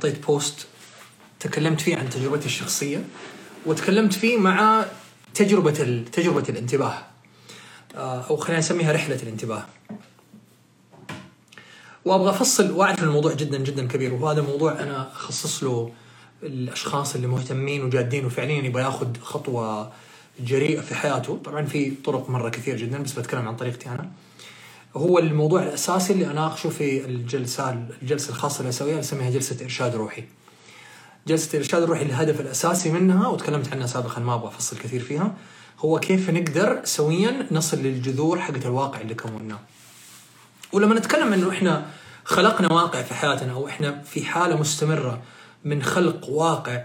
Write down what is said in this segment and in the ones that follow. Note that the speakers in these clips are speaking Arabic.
حطيت بوست تكلمت فيه عن تجربتي الشخصية وتكلمت فيه مع تجربة تجربة الانتباه. آه، أو خلينا نسميها رحلة الانتباه. وأبغى أفصل وأعرف الموضوع جدا جدا كبير. وهذا موضوع أنا أخصص له الأشخاص اللي مهتمين وجادين وفعليا يبغى ياخذ خطوة جريئة في حياته. طبعا في طرق مرة كثير جدا بس بتكلم عن طريقتي أنا. هو الموضوع الأساسي اللي أناقشه في الجلسة الجلسة الخاصة اللي أسويها اسميها جلسة إرشاد روحي. جلسة الارشاد الروحي الهدف الأساسي منها وتكلمت عنها سابقا ما أبغى أفصل كثير فيها هو كيف نقدر سويا نصل للجذور حقت الواقع اللي كوناه. ولما نتكلم إنه إحنا خلقنا واقع في حياتنا أو إحنا في حالة مستمرة من خلق واقع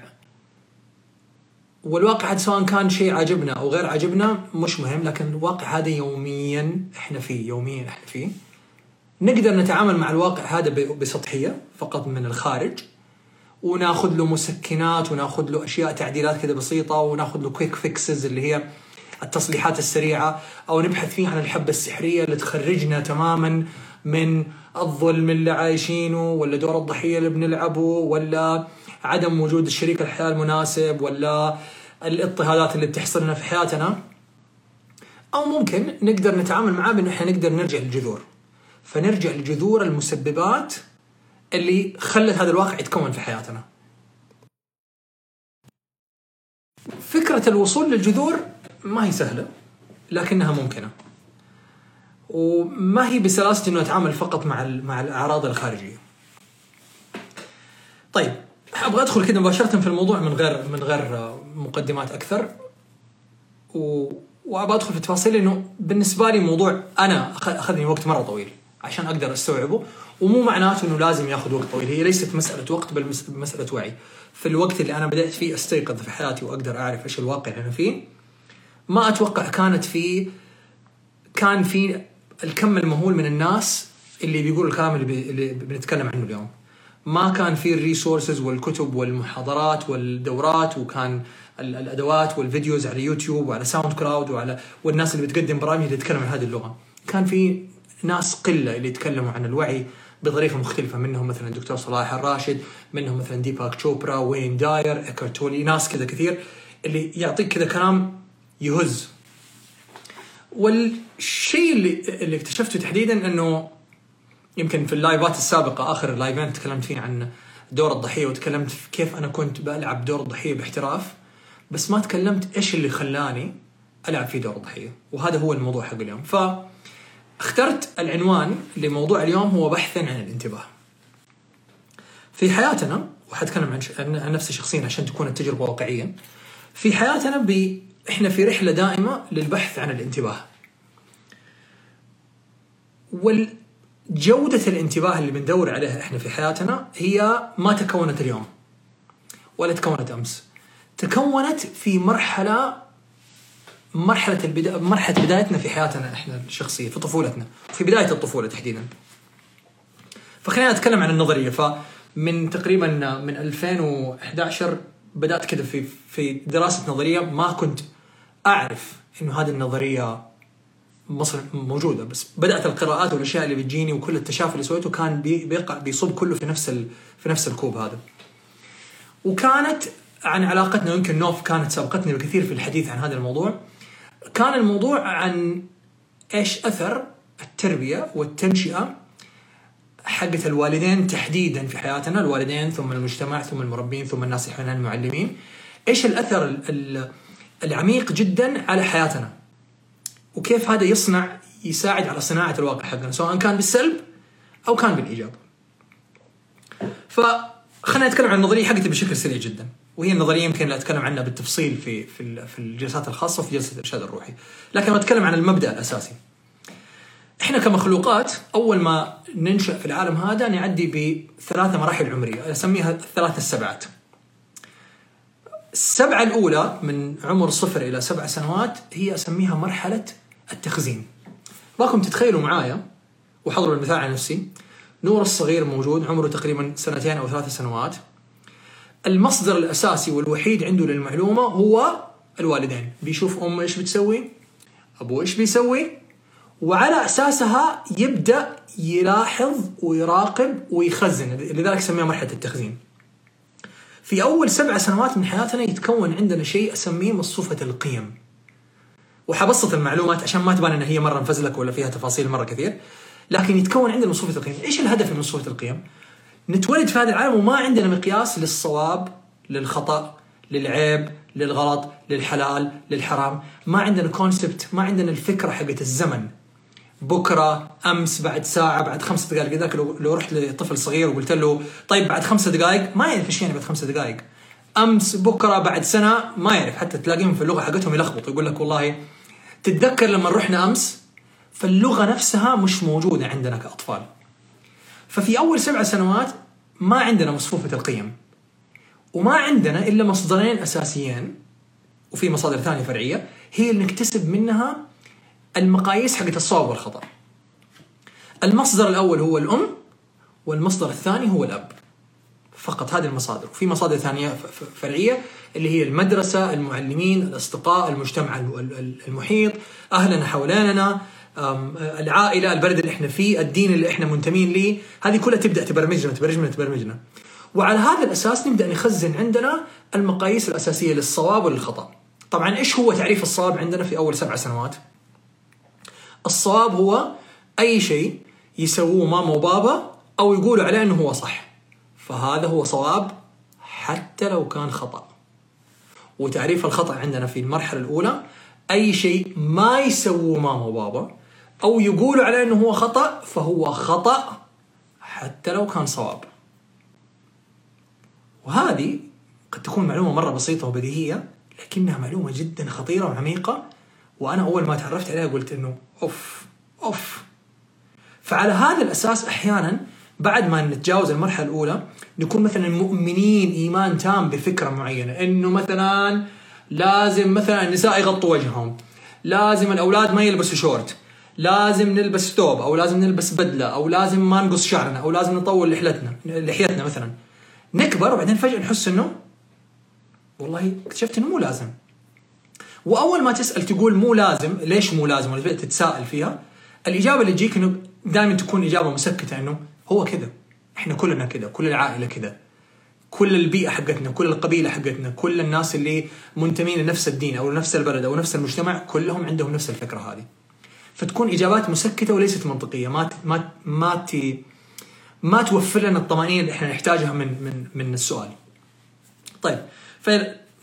والواقع هذا سواء كان شيء عاجبنا أو غير عاجبنا مش مهم لكن الواقع هذا يوميا إحنا فيه يوميا إحنا فيه. نقدر نتعامل مع الواقع هذا بسطحية فقط من الخارج وناخذ له مسكنات وناخذ له أشياء تعديلات كذا بسيطة وناخذ له quick fixes اللي هي التصليحات السريعة أو نبحث فيه عن الحبة السحرية اللي تخرجنا تماما من الظلم اللي عايشينه ولا دور الضحية اللي بنلعبه ولا عدم وجود الشريك الحياة المناسب ولا الاضطهادات اللي بتحصل لنا في حياتنا أو ممكن نقدر نتعامل معاه بأنه إحنا نقدر نرجع للجذور. فنرجع لجذور المسببات اللي خلت هذا الواقع يتكون في حياتنا. فكرة الوصول للجذور ما هي سهلة لكنها ممكنة. وما هي بسلاسة إنه أتعامل فقط مع مع الأعراض الخارجية. طيب أبغى أدخل كذا مباشرة في الموضوع من غير من غير مقدمات أكثر. و... وأبغى أدخل في التفاصيل لأنه بالنسبة لي موضوع أنا أخذني وقت مرة طويل عشان أقدر أستوعبه. ومو معناته إنه لازم ياخذ وقت طويل. هي ليست مسألة وقت بل مسألة وعي. في الوقت اللي أنا بدأت فيه أستيقظ في حياتي وأقدر أعرف إيش الواقع اللي أنا فيه. ما أتوقع كانت في كان في الكم المهول من الناس اللي بيقولوا الكلام اللي بنتكلم عنه اليوم. ما كان في الريسورسز والكتب والمحاضرات والدورات وكان الأدوات وال videos على يوتيوب وعلى SoundCloud وعلى والناس اللي بتقدم برامج اللي تتكلم عن هذه اللغة. كان في ناس قلة اللي يتكلموا عن الوعي بطريقة مختلفة منهم مثلا الدكتور صلاح الراشد منهم مثلا ديباك تشوبرا وين داير ايكارت تولي ناس كذا كثير اللي يعطيك كذا كلام يهز. والشيء اللي اللي اكتشفته تحديدا إنه يمكن في ال لايفات السابقة آخر ال لايفين تكلمت فيه عن دور الضحية وتكلمت في كيف أنا كنت بلعب دور الضحية باحتراف بس ما تكلمت إيش اللي خلاني ألعب في دور الضحية وهذا هو الموضوع حق اليوم. ف اخترت العنوان لموضوع اليوم هو بحثا عن الانتباه. في حياتنا وحتكلم عن عن نفسي شخصيا عشان تكون التجربة واقعية في حياتنا ب... إحنا في رحلة دائمة للبحث عن الانتباه. والجوده الانتباه اللي بندور عليها إحنا في حياتنا هي ما تكونت اليوم ولا تكونت أمس. تكونت في مرحلة مرحلة البدا... مرحلة بدايتنا في حياتنا إحنا الشخصية في طفولتنا في بداية الطفولة تحديدا. فخلينا نتكلم عن النظرية. فمن تقريبا من 2011 بدأت كذا في في دراسة نظرية ما كنت أعرف إنه هذه النظرية مصر موجودة بس بدأت القراءات والأشياء اللي بتجيني وكل التشافي اللي سويته كان بيقع بيصب كله في نفس ال... في نفس الكوب هذا. وكانت عن علاقتنا يمكن نوف كانت سابقتني بكثير في الحديث عن هذا الموضوع. كان الموضوع عن إيش أثر التربية والتنشئة حقت الوالدين تحديدا في حياتنا الوالدين ثم المجتمع ثم المربين ثم الناس المعلمين. إيش الأثر العميق جدا على حياتنا؟ وكيف هذا يصنع يساعد على صناعة الواقع حقنا سواء كان بالسلب أو كان بالإيجاب. فخلينا نتكلم عن النظرية حقتي بشكل سريع جدا وهي النظرية يمكن أتكلم عنها بالتفصيل في في في الجلسات الخاصة وفي جلسة الإرشاد الروحي لكن أتكلم عن المبدأ الأساسي. إحنا كمخلوقات أول ما ننشأ في العالم هذا نعدي بثلاثه مراحل عمرية أسميها الثلاث السبعات. السبعة الأولى من عمر صفر إلى سبع سنوات هي أسميها مرحلة التخزين. باكم تتخيلوا معايا وحضروا المثال على نفسي نور الصغير موجود عمره تقريبا سنتين أو ثلاث سنوات. المصدر الأساسي والوحيد عنده للمعلومة هو الوالدين. بيشوف امه إيش بتسوي ابوه إيش بيسوي وعلى أساسها يبدأ يلاحظ ويراقب ويخزن. لذلك سميها مرحلة التخزين. في أول سبع سنوات من حياتنا يتكون عندنا شيء أسميه مصفوفة القيم. وحبسط المعلومات عشان ما تبان انها هي مرة مفزلك ولا فيها تفاصيل مرة كثير. لكن يتكون عندنا مصفوفه القيم. إيش الهدف من مصفوفه القيم؟ نتولد في هذا العالم وما عندنا مقياس للصواب للخطأ للعيب للغلط للحلال للحرام. ما عندنا كونسبت ما عندنا الفكرة حقت الزمن. بكرة أمس بعد ساعة بعد خمس دقائق. ذاك لو, لو رحت لطفل صغير وقلت له طيب بعد خمسة دقائق؟ ما يعرف إيش يعني بعد خمسة دقائق. أمس بكرة بعد سنة؟ ما يعرف. حتى تلاقيهم في اللغة حقتهم يلخبطوا. يقول لك والله تتذكر لما رحنا أمس؟ فاللغة نفسها مش موجودة عندنا كأطفال. ففي أول سبع سنوات ما عندنا مصفوفة القيم. وما عندنا إلا مصدرين أساسيين وفي مصادر ثانية فرعية هي اللي نكتسب منها المقاييس حقت الصواب والخطأ. المصدر الأول هو الأم والمصدر الثاني هو الأب. فقط هذه المصادر. وفي مصادر ثانية فرعية اللي هي المدرسة المعلمين الأصدقاء المجتمع المحيط أهلنا حواليننا العائلة البلد اللي إحنا فيه الدين اللي إحنا منتمين ليه. هذه كلها تبدأ تبرمجنا تبرمجنا تبرمجنا. وعلى هذا الأساس نبدأ نخزن عندنا المقاييس الأساسية للصواب وللخطا طبعا إيش هو تعريف الصواب عندنا في أول سبع سنوات؟ الصواب هو أي شيء يسووه ماما وبابا أو يقولوا عليه إنه هو صح. فهذا هو صواب حتى لو كان خطأ. وتعريف الخطأ عندنا في المرحلة الأولى أي شيء ما يسووه ماما وبابا أو يقولوا عليه إنه هو خطأ فهو خطأ حتى لو كان صواب. وهذه قد تكون معلومة مرة بسيطة وبديهية لكنها معلومة جدا خطيرة وعميقة وأنا أول ما تعرفت عليها قلت إنه أوف أوف. فعلى هذا الأساس أحيانا بعد ما نتجاوز المرحلة الأولى نكون مثلا مؤمنين إيمان تام بفكرة معينة إنه مثلا لازم مثلا النساء يغطوا وجههم لازم الأولاد ما يلبسوا شورت لازم نلبس ثوب أو لازم نلبس بدلة أو لازم ما نقص شعرنا أو لازم نطول لحيتنا لحيتنا مثلا. نكبر وبعدين فجأة نحس إنه والله اكتشفت إنه مو لازم. وأول ما تسأل تقول مو لازم ليش مو لازم؟ ولا تتساءل فيها الإجابة اللي تجيك إنه دائما تكون إجابة مسكتة إنه هو كذا. إحنا كلنا كذا كل العائلة كذا كل البيئة حقتنا كل القبيلة حقتنا كل الناس اللي منتمين لنفس الدين أو لنفس البلد أو نفس المجتمع كلهم عندهم نفس الفكرة هذه فتكون إجابات مسكتة وليست منطقية ما ما ما. ما توفر لنا الطمأنينة اللي إحنا نحتاجها من من من السؤال. طيب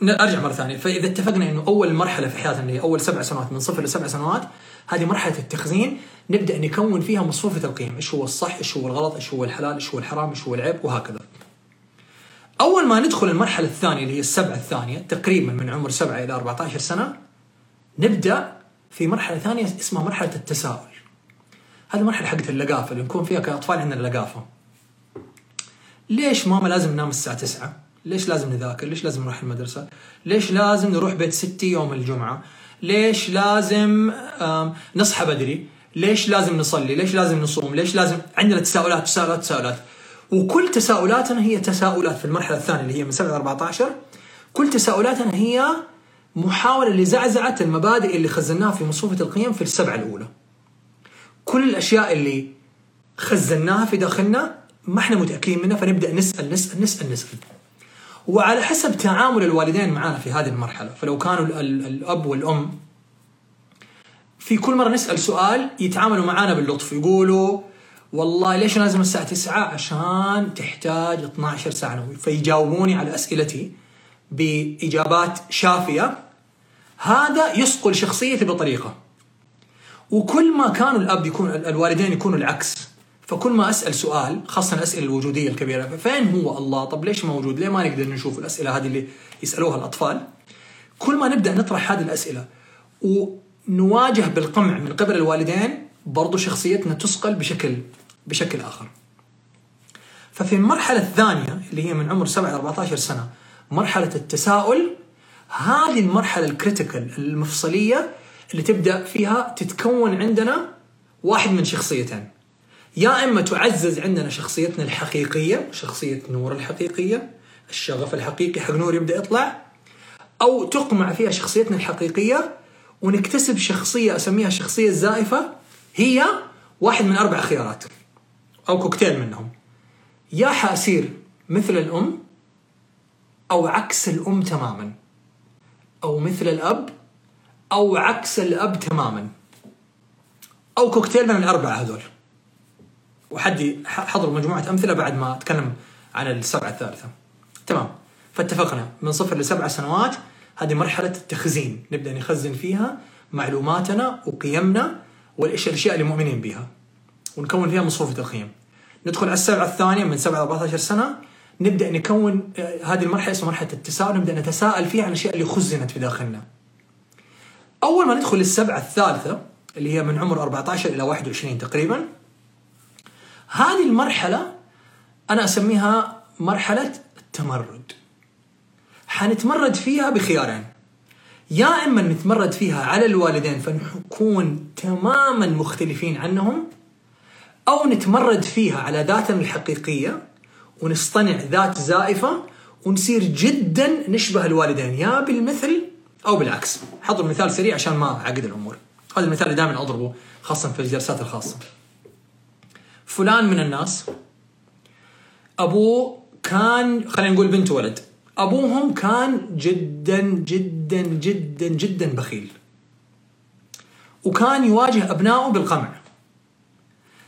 أرجع مرة ثانية فإذا اتفقنا إنه أول مرحلة في حياتنا اللي هي أول سبع سنوات من صفر لسبع سنوات هذه مرحلة التخزين. نبدأ نكون فيها مصفوفه القيم، إيش هو الصح، إيش هو الغلط، إيش هو الحلال، إيش هو الحرام، إيش هو العيب؟ وهكذا. أول ما ندخل المرحلة الثانية اللي هي السبعة الثانية تقريبا من عمر 7 إلى 14 سنة نبدأ في مرحلة ثانية اسمها مرحلة التساؤل. هذه مرحلة حقت اللقافة اللي نكون فيها كأطفال عندنا لقافة. ليش ماما لازم ننام الساعة 9 ليش لازم نذاكر؟ ليش لازم نروح المدرسة؟ ليش لازم نروح بيت ستي يوم الجمعة؟ ليش لازم نصحى بدري؟ ليش لازم نصلي؟ ليش لازم نصوم؟ ليش لازم عندنا تساؤلات تساؤلات تساؤلات. وكل تساؤلاتنا هي تساؤلات في المرحلة الثانية اللي هي من 7 ل 14 كل تساؤلاتنا هي محاولة لزعزعة المبادئ اللي خزناها في مصفوفة القيم في السبعة الأولى. كل الأشياء اللي خزناها في داخلنا ما إحنا متأكدين منها فنبدأ نسأل نسأل نسأل نسأل. وعلى حسب تعامل الوالدين معنا في هذه المرحلة. فلو كانوا الأب والأم في كل مرة نسأل سؤال يتعاملوا معنا باللطف. يقولوا والله ليش لازم الساعة 9 عشان تحتاج 12 ساعة نوم فيجاوبوني على أسئلتي بإجابات شافية. هذا يصقل شخصيتي بطريقة. وكل ما كانوا الأب يكون الوالدين يكونوا العكس. فكل ما أسأل سؤال خاصة الأسئلة الوجودية الكبيرة فين هو الله؟ طب ليش موجود؟ ليه ما نقدر نشوف الأسئلة هذه اللي يسألوها الأطفال؟ كل ما نبدأ نطرح هذه الأسئلة ونواجه بالقمع من قبل الوالدين برضو شخصيتنا تصقل بشكل بشكل آخر. ففي المرحلة الثانية اللي هي من عمر 7 ل 14 سنة مرحلة التساؤل هذه المرحلة الكريتيكال المفصلية اللي تبدأ فيها تتكون عندنا واحد من شخصيتين. يا إما تعزز عندنا شخصيتنا الحقيقية شخصية نور الحقيقية الشغف الحقيقي حق نور يبدأ يطلع أو تقمع فيها شخصيتنا الحقيقية ونكتسب شخصية أسميها الشخصيه الزائفة هي واحد من أربع خيارات أو كوكتيل منهم. يا حأسير مثل الأم أو عكس الأم تماما. أو مثل الأب أو عكس الأب تماما. أو كوكتيل من الأربعة هذول. وحدي حضروا مجموعة أمثلة بعد ما أتكلم عن السبعة الثالثة. تمام. فاتفقنا. من صفر لسبع سنوات هذه مرحلة التخزين. نبدأ نخزن فيها معلوماتنا وقيمنا وايش الاشياء اللي مؤمنين بها. ونكون فيها مصفوفه القيم ندخل على السبعة الثانية من 7 ل 14 سنة. نبدأ نكون آه، هذه المرحلة اسمها مرحلة التساؤل. نبدأ نتساءل فيها عن الأشياء اللي خزنت في داخلنا. أول ما ندخل للسبعة الثالثة اللي هي من عمر 14 إلى 21 تقريبا هذه المرحلة أنا أسميها مرحلة التمرد. حنتمرد فيها بخيارين. يا إما نتمرد فيها على الوالدين فنكون تماما مختلفين عنهم أو نتمرد فيها على ذاتنا الحقيقية ونصطنع ذات زائفة ونصير جدا نشبه الوالدين يا بالمثل أو بالعكس. حضر مثال سريع عشان ما أعقد الأمور. هذا المثال اللي دائما أضربه خاصه في الجلسات الخاصة. فلان من الناس. ابوه كان خلينا نقول بنت ولد. أبوهم كان جدا جدا جدا جدا بخيل. وكان يواجه أبنائه بالقمع.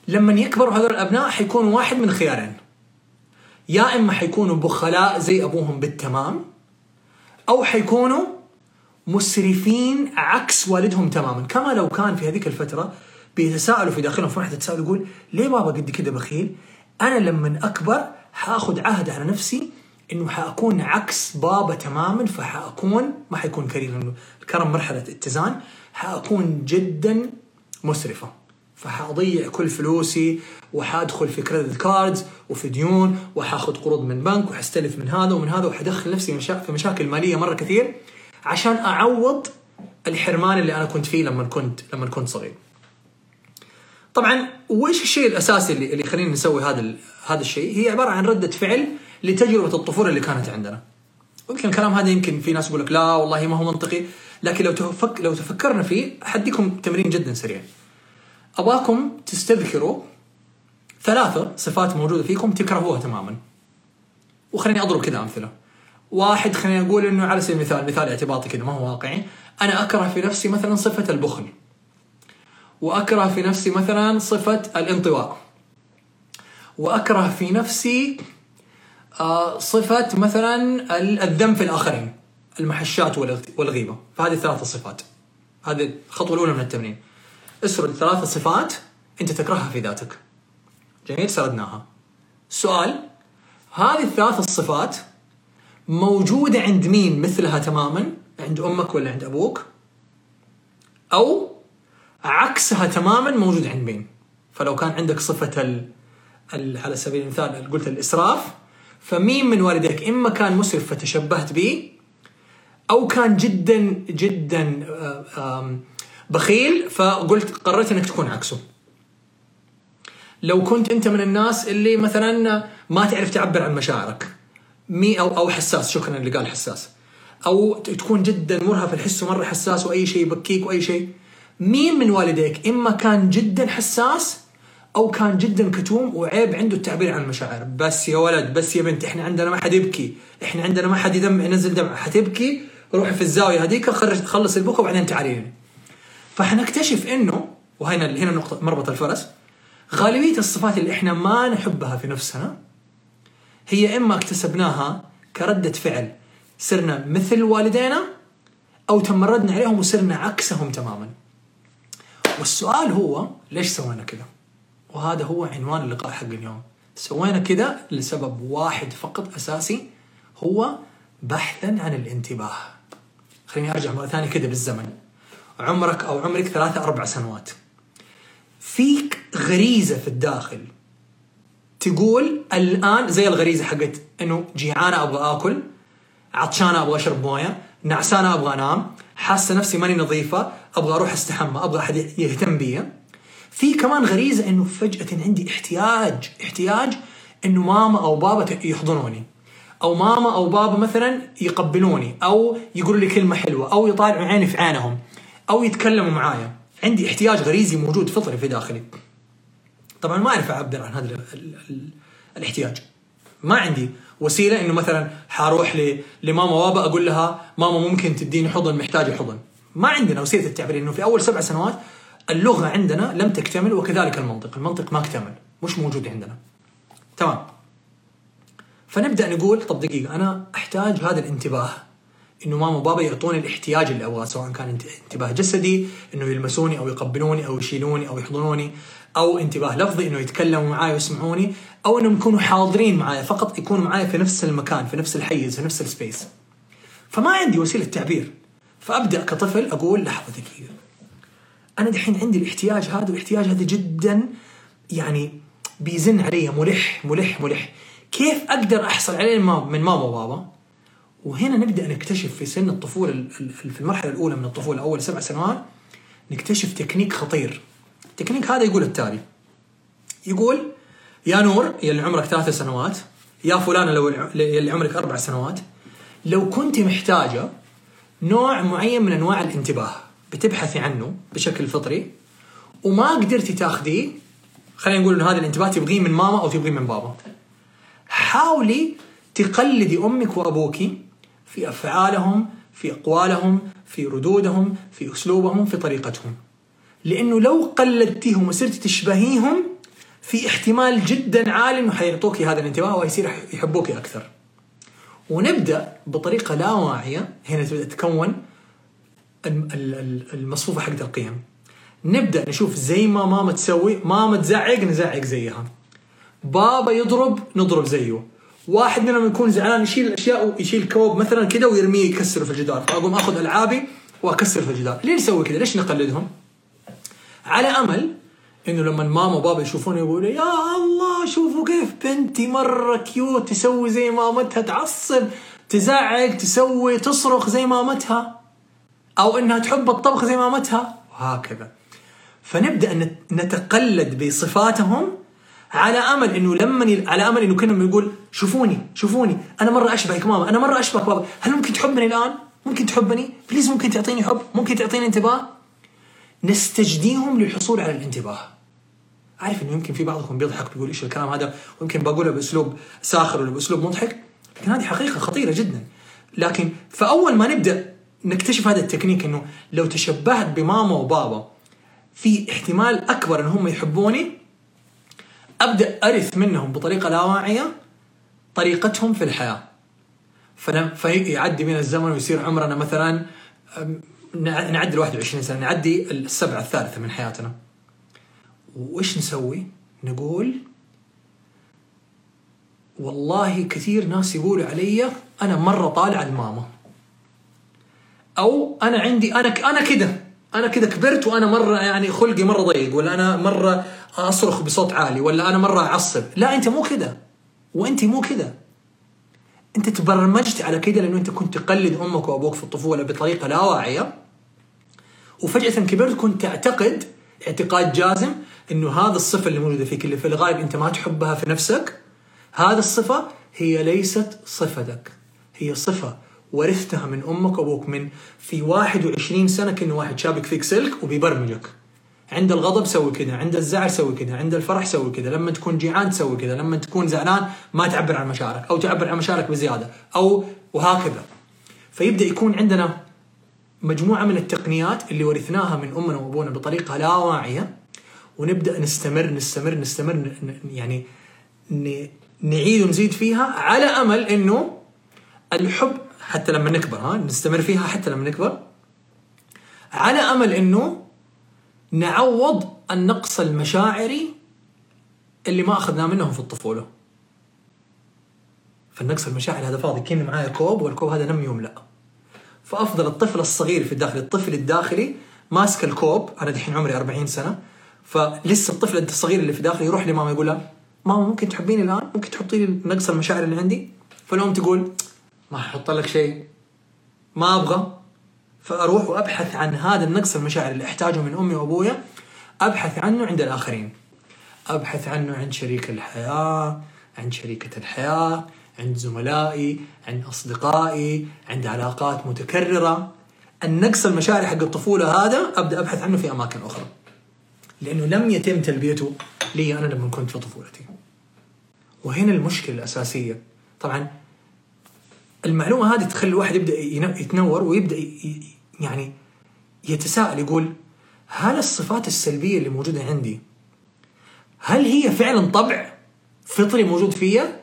لما يكبروا هذول الأبناء حيكونوا واحد من خيارين. يا إما حيكونوا بخلاء زي أبوهم بالتمام أو حيكونوا مسرفين عكس والدهم تماما. كما لو كان في هذيك الفترة بيتساءلوا في داخلهم في واحد يتساءل يقول ليه بابا قد كذا بخيل؟ أنا لما أكبر حأخذ عهد على نفسي إنه حأكون عكس بابا تماما فحأكون ما حيكون كريم. الكرم مرحلة اتزان حأكون جدا مسرفة. فحأضيع كل فلوسي وحأدخل في كريدت كاردز وفي ديون وحأخذ قروض من بنك وحستلف من هذا ومن هذا وحدخل نفسي في مشاكل مالية مرة كثير عشان أعوض الحرمان اللي أنا كنت فيه لما كنت لما كنت صغير. طبعا وش الشيء الأساسي اللي اللي يخلينا نسوي هذا هذا الشيء؟ هي عبارة عن ردة فعل لتجربة الطفولة اللي كانت عندنا. يمكن الكلام هذا يمكن في ناس يقول لك لا والله ما هو منطقي، لكن لو تفك لو تفكرنا فيه حديكم تمرين جدا سريع. ابغاكم تستذكروا ثلاثة صفات موجودة فيكم تكرهوها تماما. وخليني أضرب كذا أمثلة. واحد خلينا نقول إنه على سبيل المثال مثال اعتباطي كذا ما هو واقعي، أنا أكره في نفسي مثلا صفة البخل. وأكره في نفسي مثلا صفة الانطواء. وأكره في نفسي آه، صفة مثلا الذم في الآخرين المحشات والغيبة فهذه ثلاثة صفات. هذه الخطوة الأولى من التمرين. اسرد ثلاثة صفات أنت تكرهها في ذاتك. جميل سردناها. سؤال هذه الثلاث الصفات موجودة عند مين مثلها تماما؟ عند أمك ولا عند أبوك؟ أو عكسها تماما موجود عند مين؟ فلو كان عندك صفة ال... ال... على سبيل المثال قلت الإسراف فمين من والديك إما كان مسرف فتشبهت به أو كان جدا جدا آه، بخيل فقلت قررت إنك تكون عكسه. لو كنت أنت من الناس اللي مثلا ما تعرف تعبر عن مشاعرك مي أو أو حساس شكرا اللي قال حساس. أو تكون جدا مرهف الحس ومره حساس وأي شيء يبكيك وأي شيء. مين من والديك؟ إما كان جدا حساس أو كان جدا كتوم وعيب عنده التعبير عن المشاعر. بس يا ولد بس يا بنت إحنا عندنا ما حد يبكي. إحنا عندنا ما حد يدمع ينزل دمع. حتبكي؟ روحي في الزاوية هذيك خلص البكا وبعدين تعالي فحنكتشف إنه وهنا هنا نقطة مربط الفرس غالبية الصفات اللي إحنا ما نحبها في نفسنا هي إما اكتسبناها كردة فعل. صرنا مثل والدينا أو تمردنا عليهم وصرنا عكسهم تماما. والسؤال هو ليش سوينا كذا؟ وهذا هو عنوان اللقاء حق اليوم. سوينا كذا لسبب واحد فقط أساسي هو بحثا عن الانتباه. خليني أرجع مرة ثانية كذا بالزمن. عمرك أو عمرك ثلاثة أربع سنوات فيك غريزة في الداخل تقول الآن زي الغريزة حقت إنه جيعانة أبغى آكل عطشانة أبغى أشرب موية نعسانة أبغى أنام حاسة نفسي ماني نظيفة أبغى أروح أستحمى أبغى أحد يهتم بي في كمان غريزة إنه فجأة عندي احتياج احتياج إنه ماما أو بابا يحضنوني. أو ماما أو بابا مثلا يقبلوني أو يقولوا لي كلمة حلوة أو يطالعوا عيني في عينهم أو يتكلموا معايا. عندي احتياج غريزي موجود فطري في داخلي. طبعا ما أعرف أعبر عن هذا ال ال ال الاحتياج. ما عندي وسيلة إنه مثلا حاروح لماما وابا أقول لها ماما ممكن تديني حضن محتاجة حضن. ما عندنا وسيلة التعبير إنه في أول سبع سنوات اللغة عندنا لم تكتمل وكذلك المنطق. المنطق ما اكتمل مش موجود عندنا. تمام. فنبدأ نقول طب دقيقة أنا أحتاج هذا الانتباه إنه ماما وبابا يعطوني الاحتياج اللي أبغاه سواء كان انت- انتباه جسدي إنه يلمسوني أو يقبلوني أو يشيلوني أو يحضنوني. أو انتباه لفظي إنه يتكلموا معي ويسمعوني أو إنهم يكونوا حاضرين معي فقط يكونوا معي في نفس المكان في نفس الحيز في نفس ال space. فما عندي وسيلة تعبير. فأبدأ كطفل أقول لحظة دقيقة. أنا دحين عندي الاحتياج هذا والاحتياج هذا جدا يعني بيزن علي ملح ملح ملح. كيف أقدر أحصل عليه من ماما- وبابا؟ وهنا نبدأ نكتشف في سن الطفولة ال- ال- في المرحلة الأولى من الطفولة أول سبع سنوات نكتشف تكنيك خطير. التكنيك هذا يقول التالي. يقول يا نور يا اللي عمرك ثلاث سنوات يا فلانه لو يا اللي عمرك أربع سنوات لو كنت محتاجة نوع معين من أنواع الانتباه بتبحثي عنه بشكل فطري وما قدرتي تاخذيه خلينا نقول انه هذا الانتباه تبغيه من ماما أو تبغيه من بابا. حاولي تقلدي أمك وأبوك في أفعالهم في أقوالهم في ردودهم في أسلوبهم في طريقتهم. لأنه لو قلدتيهم وصرتي تشبهيهم في احتمال جدا عالي إنه حيعطوك هذا الانتباه ويصير يحبوك أكثر. ونبدأ بطريقة لا واعية هنا تبدأ تتكون الم- ال- ال- المصفوفة حقت القيم. نبدأ نشوف زي ما ماما تسوي ماما تزعق نزعق زيها. بابا يضرب نضرب زيه. واحد منهم يكون زعلان يشيل الاشياء ويشيل كوب مثلا كذا ويرميه يكسره في الجدار. فأقوم آخذ ألعابي واكسر في الجدار. ليه نسوي كذا ليش نقلدهم؟ على أمل إنه لما ماما وبابا يشوفوني يقولوا يا الله شوفوا كيف بنتي مرة كيوت تسوي زي مامتها تعصب تزعق تسوي تصرخ زي مامتها أو إنها تحب الطبخ زي مامتها. وهكذا. فنبدأ نت- نتقلد بصفاتهم على أمل إنه لما. على أمل إنه كنا يقول شوفوني شوفوني أنا مرة أشبهك ماما أنا مرة أشبهك بابا. هل ممكن تحبني الآن؟ ممكن تحبني؟ بليز ممكن تعطيني حب؟ ممكن تعطيني انتباه؟ نستجديهم للحصول على الانتباه. عارف إنه يمكن في بعضكم بيضحك بيقول إيش الكلام هذا ويمكن بقوله بأسلوب ساخر ولا بأسلوب مضحك لكن هذه حقيقة خطيرة جدا. لكن فأول ما نبدأ نكتشف هذا التكنيك إنه لو تشبهت بماما وبابا في احتمال أكبر إن هم يحبوني أبدأ أرث منهم بطريقة لا واعية طريقتهم في الحياة. فيعدي بنا الزمن ويصير عمرنا مثلا نعدي ال 21 سنة نعدي السبعة الثالثة من حياتنا. وإيش نسوي؟ نقول والله كثير ناس يقولوا علي أنا مرة طالع الماما. أو أنا عندي أنا أنا كده أنا كده كبرت وأنا مرة يعني خلقي مرة ضيق ولا أنا مرة أصرخ بصوت عالي ولا أنا مرة أعصب. لا أنت مو كده. وأنت مو كده. أنت تبرمجت على كده لأنه أنت كنت تقلد أمك وأبوك في الطفولة بطريقة لا واعية. وفجأة كبرت كنت تعتقد اعتقاد جازم إنه هذا الصفة اللي موجودة فيك اللي في الغالب أنت ما تحبها في نفسك. هذه الصفة هي ليست صفتك. هي صفة ورثتها من أمك وأبوك من في 21 سنة كأنه واحد شابك فيك سلك وبيبرمجك. عند الغضب سوي كذا عند الزعل سوي كذا عند الفرح سوي كذا لما تكون جيعان تسوي كذا لما تكون زعلان ما تعبر عن مشاعرك أو تعبر عن مشاعرك بزيادة أو وهكذا. فيبدأ يكون عندنا مجموعة من التقنيات اللي ورثناها من أمنا وأبونا بطريقة لا واعية ونبدأ نستمر نستمر نستمر يعني نعيد ونزيد فيها على أمل إنه الحب حتى لما نكبر ها نستمر فيها حتى لما نكبر على أمل إنه نعوض النقص المشاعري اللي ما أخذناه منهم في الطفولة. فالنقص المشاعري هذا فاضي كأنه معايا كوب والكوب هذا لم يملأ فأفضل الطفل الصغير في الداخل الطفل الداخلي ماسك الكوب أنا دحين عمري 40 سنة فلسه الطفل الصغير اللي في داخلي يروح لماما يقول لها ماما ممكن تحبيني الآن؟ ممكن تحطي لي نقص المشاعر اللي عندي؟ فالأم تقول ما ححط لك شيء ما أبغى. فأروح وأبحث عن هذا النقص المشاعر اللي أحتاجه من أمي وأبويا أبحث عنه عند الآخرين. أبحث عنه عند شريك الحياة عند شريكة الحياة عند زملائي عند أصدقائي عند علاقات متكررة. النقص المشاعري حق الطفولة هذا أبدأ أبحث عنه في أماكن أخرى. لأنه لم يتم تلبيته لي أنا لما كنت في طفولتي. وهنا المشكلة الأساسية. طبعا المعلومة هذه تخلي الواحد يبدأ ين- يتنور ي- يعني يتساءل يقول هل الصفات السلبية اللي موجودة عندي هل هي فعلا طبع فطري موجود فيا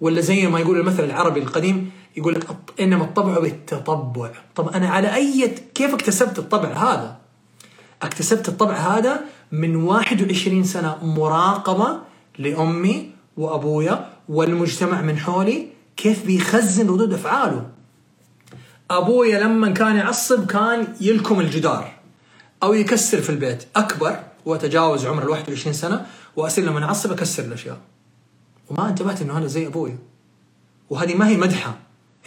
ولا زي ما يقول المثل العربي القديم يقول لك إنما الطبع بالتطبع. طب أنا على أي كيف اكتسبت الطبع هذا؟ اكتسبت الطبع هذا من 21 سنة مراقبة لأمي وأبويا والمجتمع من حولي كيف بيخزن ردود أفعاله. أبويا لما كان يعصب كان يلكم الجدار أو يكسر في البيت. أكبر وأتجاوز عمر ال 21 سنة وأصير لما أعصب أكسر الأشياء. وما انتبهت إنه هذا زي أبويا وهذه ما هي مدحة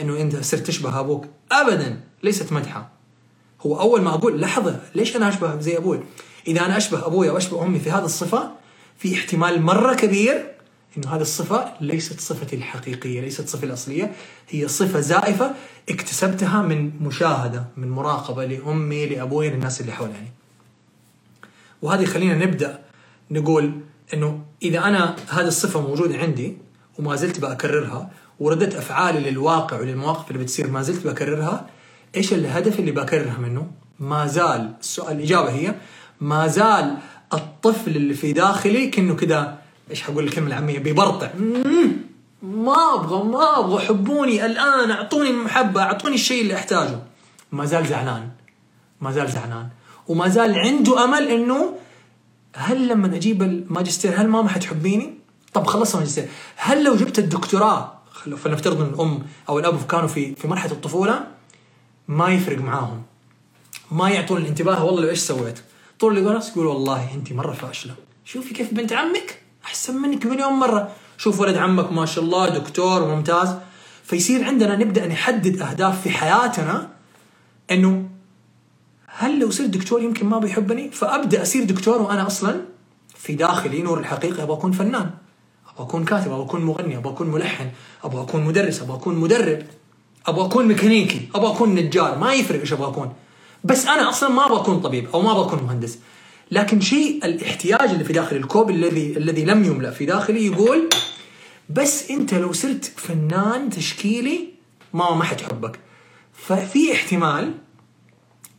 إنه أنت صرت تشبه أبوك أبدا ليست مدحة هو أول ما أقول لحظة ليش أنا أشبه زي أبوي؟ إذا أنا أشبه أبوي أو أشبه أمي في هذه الصفة في احتمال مرة كبير إنه هذه الصفة ليست صفتي الحقيقية، ليست صفتي الأصلية، هي صفة زائفة اكتسبتها من مشاهدة، من مراقبة لأمي، لأبوي، للناس اللي حولاني. وهذه خلينا نبدأ نقول إنه إذا أنا هذه الصفة موجودة عندي وما زلت بكررها وردة أفعالي للواقع وللمواقف اللي بتصير ما زلت بكررها إيش الهدف اللي بكررها منه؟ ما زال السؤال الإجابة هي ما زال الطفل اللي في داخلي كأنه كذا إيش حقول الكلمة العامية؟ بيبرطع. ما أبغى ما أبغى حبوني الآن أعطوني المحبه أعطوني الشيء اللي أحتاجه. ما زال زعلان. ما زال زعلان. وما زال عنده أمل إنه هل لما أجيب الماجستير هل ماما حتحبيني؟ طب خلصت الماجستير. هل لو جبت الدكتوراه فلنفترض إن الأم أو الأب كانوا في في مرحلة الطفولة ما يفرق معاهم. ما يعطون الانتباه والله لو إيش سويت؟ طول الوقت يقول والله انت مرة فاشلة. شوفي كيف بنت عمك أحسن منك مليون مرة. شوف ولد عمك ما شاء الله دكتور وممتاز فيصير عندنا نبدأ نحدد أهداف في حياتنا إنه هل لو صرت دكتور يمكن ما بيحبني فابدا اصير دكتور وأنا أصلا في داخلي نور الحقيقة أبغى اكون فنان أبغى اكون كاتب أبغى اكون مغني أبغى اكون ملحن أبغى اكون مدرس أبغى اكون مدرب أبغى اكون ميكانيكي أبغى اكون نجار ما يفرق إيش أبغى اكون بس أنا أصلا ما أبغى اكون طبيب أو ما أبغى اكون مهندس لكن شيء الاحتياج اللي في داخلي الكوب الذي الذي لم يملا في داخلي يقول بس انت لو صرت فنان تشكيلي ماما ما حتحبك ففي احتمال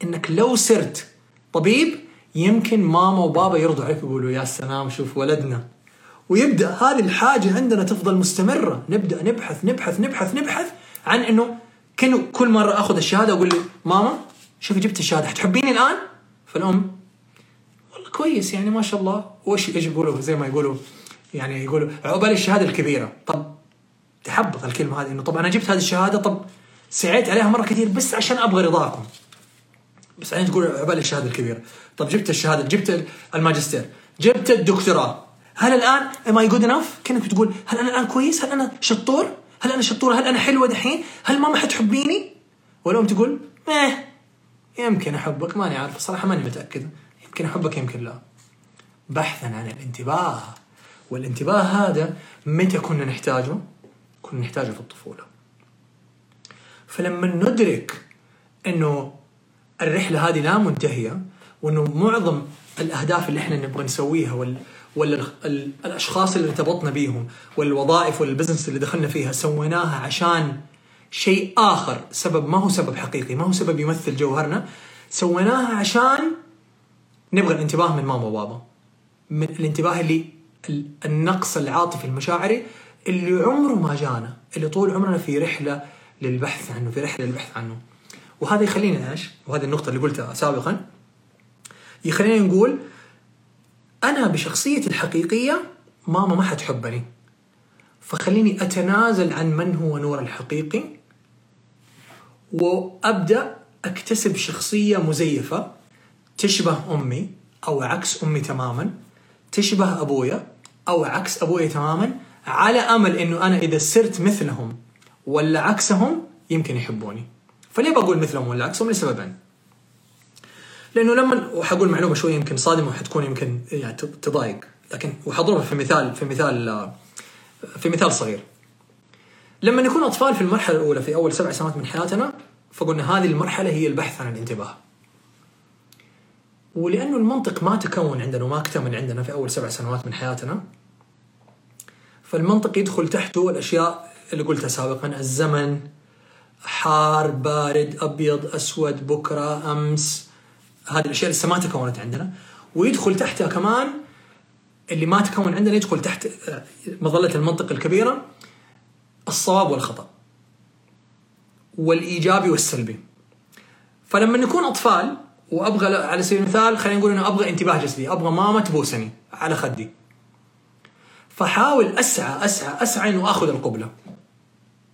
إنك لو صرت طبيب يمكن ماما وبابا يرضوا عليك ويقولوا يا سلام شوف ولدنا. ويبدأ هذه الحاجة عندنا تفضل مستمرة. نبدأ نبحث نبحث نبحث نبحث عن إنه كل مرة أخذ الشهادة أقول لي ماما شوفي جبت الشهادة حتحبيني الآن؟ فالأم والله كويس يعني ما شاء الله. وش إيش يقولوا؟ زي ما يقولوا يعني يقولوا عقبال الشهادة الكبيرة. طب تحبط الكلمة هذه إنه طب أنا جبت هذه الشهادة طب سعيت عليها مرة كثير بس عشان أبغى رضاكم. بس بعدين تقول عقبال الشهادة الكبيرة. طب جبت الشهادة جبت الماجستير جبت الدكتوراه. هل الآن am I good enough كأنك بتقول هل أنا الآن كويس؟ هل أنا شطور؟ هل أنا شطورة؟ هل أنا حلوة دحين؟ هل ماما حتحبيني والام تقول إيه يمكن أحبك ماني عارف. صراحة ماني متأكد. يمكن أحبك يمكن لا. بحثا عن الانتباه. والانتباه هذا متى كنا نحتاجه؟ كنا نحتاجه في الطفولة. فلما ندرك إنه الرحلة هذه لا منتهية وإنه معظم الأهداف اللي إحنا نبغى نسويها وال ولا ال- ال- الأشخاص اللي ارتبطنا بيهم والوظائف والبزنس اللي دخلنا فيها سويناها عشان شيء آخر سبب ما هو سبب حقيقي ما هو سبب يمثل جوهرنا سويناها عشان نبغى الانتباه من ماما وبابا من الانتباه اللي ال- النقص العاطفي المشاعري اللي عمره ما جانا اللي طول عمرنا في رحلة للبحث عنه في رحلة للبحث عنه. وهذا يخلينا إيش؟ وهذه النقطة اللي قلتها سابقا. يخلينا نقول أنا بشخصيتي الحقيقية ماما ما حتحبني. فخليني أتنازل عن من هو نور الحقيقي وأبدأ أكتسب شخصية مزيفة تشبه أمي أو عكس أمي تماما تشبه أبويا أو عكس أبويا تماما على أمل إنه أنا إذا صرت مثلهم ولا عكسهم يمكن يحبوني. فليه بقول مثلهم ولا عكسهم لسببين لأنه لما وحقول معلومة شوية يمكن صادمة وحتكون يمكن يعني تضايق. لكن وحضربها في مثال في مثال في مثال صغير. لما نكون أطفال في المرحلة الأولى في أول سبع سنوات من حياتنا فقلنا هذه المرحلة هي البحث عن الانتباه. ولأنه المنطق ما تكون عندنا وما أكتمل عندنا في أول سبع سنوات من حياتنا فالمنطق يدخل تحته الأشياء اللي قلتها سابقا الزمن حار بارد أبيض أسود بكرة أمس. هذه الأشياء لسه ما تكونت عندنا. ويدخل تحتها كمان اللي ما تكون عندنا يدخل تحت آه، مظلة المنطق الكبيرة الصواب والخطأ والإيجابي والسلبي. فلما نكون أطفال وأبغى على سبيل المثال خلينا نقول انه أبغى انتباه جسدي أبغى ماما تبوسني على خدي. فحاول أسعى أسعى أسعى إنه آخذ القبلة.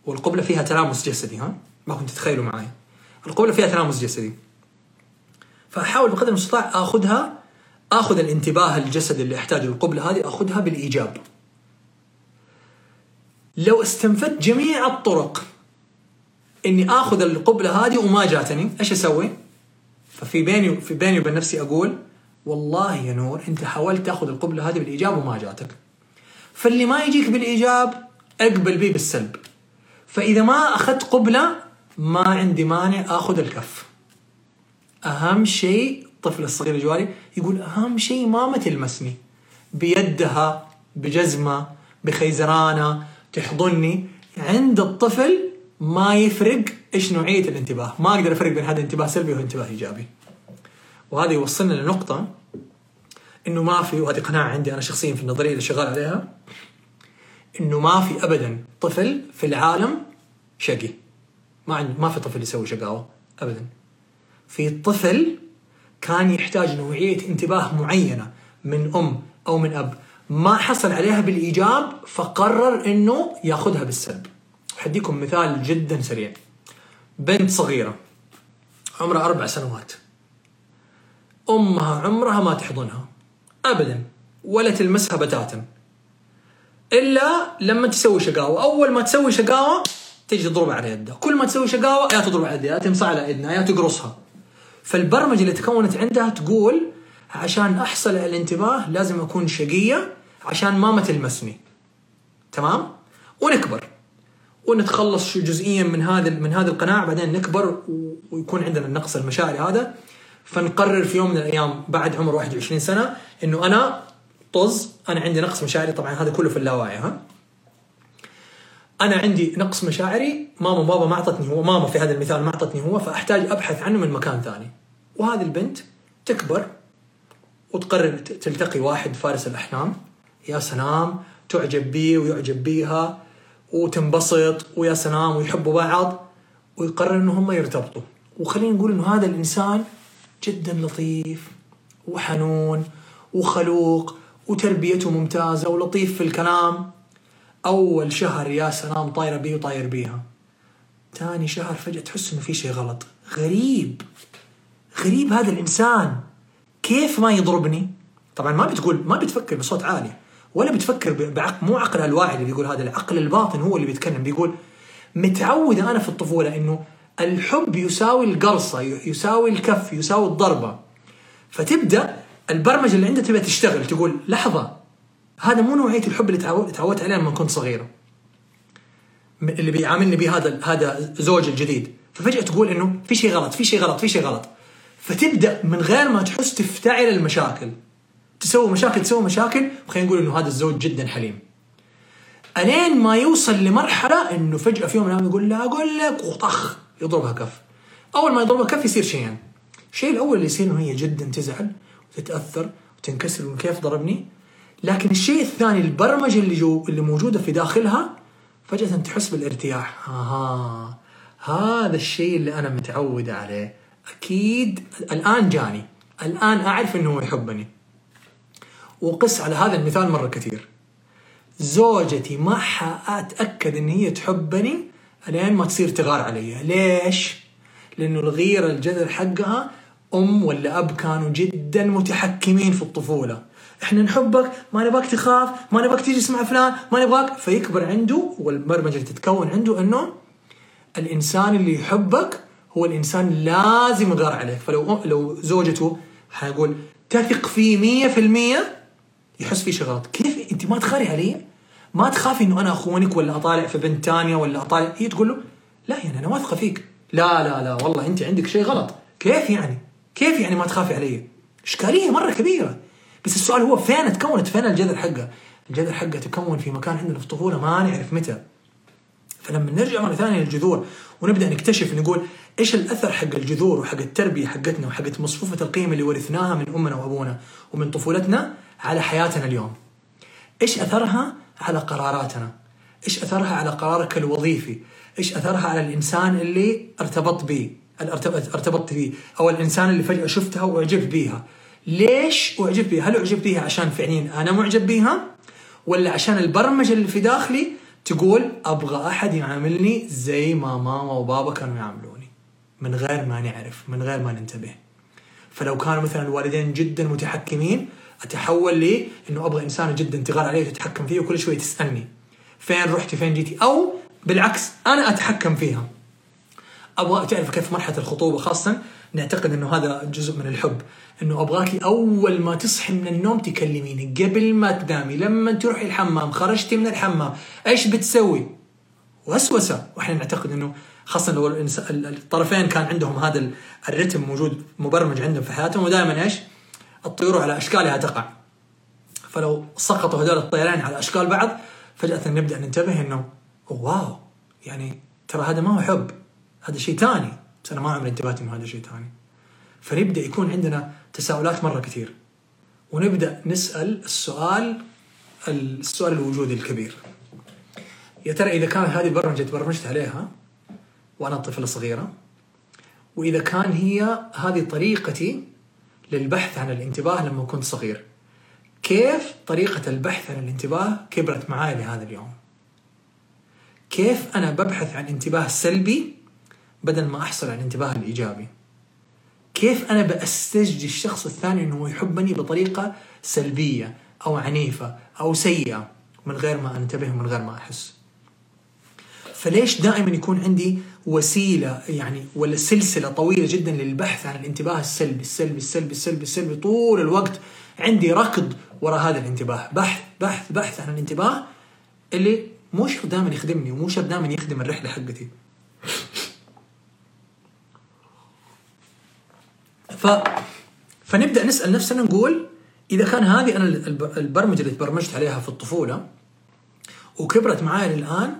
والقبلة فيها تلامس جسدي ها؟ ما كنت تتخيلوا معي. القبلة فيها تلامس جسدي. فأحاول بقدر المستطاع آخذها آخذ الانتباه الجسدي اللي أحتاجه. القبلة هذه آخذها بالإيجاب. لو استنفدت جميع الطرق إني آخذ القبلة هذه وما جاتني إيش أسوي؟ ففي بيني في بيني وبين نفسي أقول والله يا نور أنت حاولت تأخذ القبلة هذه بالإيجاب وما جاتك. فاللي ما يجيك بالإيجاب اقبل به بالسلب. فإذا ما أخذت قبلة ما عندي مانع آخذ الكف. أهم شيء الطفل الصغير الجواري يقول أهم شيء ماما تلمسني بيدها بجزمة بخيزرانة تحضني. عند الطفل ما يفرق إيش نوعية الانتباه. ما أقدر أفرق بين هذا انتباه سلبي وانتباه إيجابي. وهذا يوصلنا لنقطة إنه ما في وهذه قناعة عندي أنا شخصيا في النظرية اللي شغال عليها إنه ما في ابدا طفل في العالم شقي. ما عند ما في طفل يسوي شقاوة ابدا. في طفل كان يحتاج نوعية انتباه معينة من أم أو من أب. ما حصل عليها بالإيجاب فقرر إنه يأخذها بالسلب. حديكم مثال جدا سريع. بنت صغيرة عمرها أربع سنوات. أمها عمرها ما تحضنها. ابدا. ولا تلمسها بتاتا إلا لما تسوي شقاوة. أول ما تسوي شقاوة تيجي تضربها على يدها. كل ما تسوي شقاوة يا تضرب على يدها يا تمسح على يدها يا تقرصها. فالبرمجة اللي تكونت عندها تقول عشان أحصل على الانتباه لازم أكون شقية عشان ماما تلمسني. تمام؟ ونكبر. ونتخلص جزئيا من هذا من هذه القناعه بعدين نكبر ويكون عندنا النقص المشاعري هذا. فنقرر في يوم من الأيام بعد عمر 21 سنة إنه أنا طز أنا عندي نقص مشاعري. طبعا هذا كله في اللاوعي ها؟ أنا عندي نقص مشاعري ماما وبابا ما أعطتني هو ماما في هذا المثال ما أعطتني هو فأحتاج أبحث عنه من مكان ثاني. وهذه البنت تكبر وتقرر تلتقي واحد فارس الأحلام. يا سلام تعجب بيه ويعجب بيها وتنبسط ويا سلام ويحبوا بعض ويقرر إنه هم يرتبطوا. وخلينا نقول إنه هذا الإنسان جدا لطيف وحنون وخلوق وتربيته ممتازة ولطيف في الكلام. أول شهر يا سلام طايرة بيه وطاير بيها. ثاني شهر فجأة تحس إنه في شيء غلط. غريب. غريب هذا الإنسان. كيف ما يضربني؟ طبعا ما بتقول ما بتفكر بصوت عالي. ولا بتفكر بعقل مو عقلها الواعي اللي بيقول هذا العقل الباطن هو اللي بيتكلم. بيقول متعود أنا في الطفولة إنه الحب يساوي القرصة يساوي الكف يساوي الضربة. فتبدأ البرمجة اللي عندها تبدأ تشتغل تقول لحظة هذا مو نوعية الحب اللي تعودت عليها لما كنت صغيرة. اللي بيعاملني به هذا هذا زوجي الجديد. ففجأة تقول إنه في شيء غلط في شيء غلط في شيء غلط. فتبدأ من غير ما تحس تفتعل المشاكل. تسوي مشاكل تسوي مشاكل وخلينا نقول إنه هذا الزوج جدا حليم. ألين ما يوصل لمرحلة إنه فجأة في يوم من الأيام يقول لا أقول لك وطخ يضربها كف. أول ما يضربها كف يصير شيئين الشيء الأول اللي يصير إنه هي جدا تزعل وتتأثر وتنكسر انه كيف ضربني؟ لكن الشيء الثاني البرمجة اللي جو اللي موجودة في داخلها فجأة تحس بالارتياح. آها. هذا الشيء اللي أنا متعود عليه. أكيد الآن جاني. الآن أعرف إنه يحبني. وقس على هذا المثال مرة كثير. زوجتي ما حأتأكد إن هي تحبني لين ما تصير تغار علي. ليش؟ لأنه الغيرة الجذر حقها أم ولا أب كانوا جدا متحكمين في الطفولة. إحنا نحبك ما نبغاك تخاف ما نبغاك تجلس مع فلان ما نبغاك. فيكبر عنده والبرمجة اللي تتكون عنده إنه الإنسان اللي يحبك هو الإنسان لازم يغار عليك فلو لو زوجته حيقول تثق فيه 100% يحس في شيء غلط كيف أنت ما تخاري علي؟ ما تخافي إنه أنا اخونك ولا أطالع في بنت ثانية ولا أطالع. هي تقول له لا يعني أنا واثقه فيك. لا لا لا والله أنت عندك شيء غلط. كيف يعني؟ كيف يعني ما تخافي علي؟ إشكالية مرة كبيرة. بس السؤال هو فين تكونت فين الجذر حقها الجذر حقه تكون في مكان عندنا في الطفولة ما نعرف متى فلما نرجع مرة ثانية للجذور ونبدأ نكتشف نقول إيش الأثر حق الجذور وحق التربية حقتنا وحق مصفوفة القيم اللي ورثناها من أمنا وأبونا ومن طفولتنا على حياتنا اليوم. إيش أثرها على قراراتنا؟ إيش أثرها على قرارك الوظيفي؟ إيش أثرها على الإنسان اللي ارتبط به؟ ارتبطت به أو الإنسان اللي فجأة شفتها وأعجبت بيها. ليش اعجبت بيها؟ هل اعجبت بيها عشان فعليا أنا معجب بيها؟ ولا عشان البرمجة اللي في داخلي تقول أبغى أحد يعاملني زي ما ماما وبابا كانوا يعاملوني؟ من غير ما نعرف من غير ما ننتبه. فلو كانوا مثلا الوالدين جدا متحكمين أتحول لي إنه أبغى انسانه جدا تغار علي وتتحكم فيه وكل شوي تسألني فين رحتي فين جيتي أو بالعكس أنا أتحكم فيها. أبغى تعرف كيف مرحلة الخطوبة خاصه نعتقد إنه هذا جزء من الحب إنه ابغاكي أول ما تصحي من النوم تكلميني. قبل ما تنامي لما تروحي الحمام خرجتي من الحمام إيش بتسوي؟ وسوسة. وإحنا نعتقد إنه خاصة لو الطرفين كان عندهم هذا الرتم موجود مبرمج عندهم في حياتهم ودائما إيش؟ الطيور على أشكالها تقع. فلو سقطوا هذول الطيران على أشكال بعض فجأة نبدأ ننتبه إنه واو يعني ترى هذا ما هو حب هذا شيء ثاني. بس أنا ما عمري انتبهت انه هذا شيء ثاني فنبدأ يكون عندنا تساؤلات مرة كثير. ونبدأ نسأل السؤال السؤال الوجودي الكبير. يا ترى إذا كانت هذه البرمجة تبرمجت عليها وأنا طفله صغيره وإذا كان هي هذه طريقتي للبحث عن الانتباه لما كنت صغير كيف طريقة البحث عن الانتباه كبرت معي لهذا اليوم؟ كيف أنا ببحث عن انتباه سلبي بدل ما أحصل على الانتباه الإيجابي. كيف أنا بأستجدي الشخص الثاني أنه يحبني بطريقة سلبية أو عنيفة أو سيئة من غير ما أنتبه ومن غير ما أحس؟ فليش دائما يكون عندي وسيلة يعني ولا سلسلة طويلة جدا للبحث عن الانتباه السلبي السلبي السلبي السلبي السلبي طول الوقت عندي ركض وراء هذا الانتباه. بحث بحث بحث عن الانتباه اللي مو شرط دائما يخدمني ومو شرط دائما يخدم الرحلة حقتي. فنبدأ نسأل نفسنا نقول إذا كان هذه أنا البرمجة اللي تبرمجت عليها في الطفولة وكبرت معايا للآن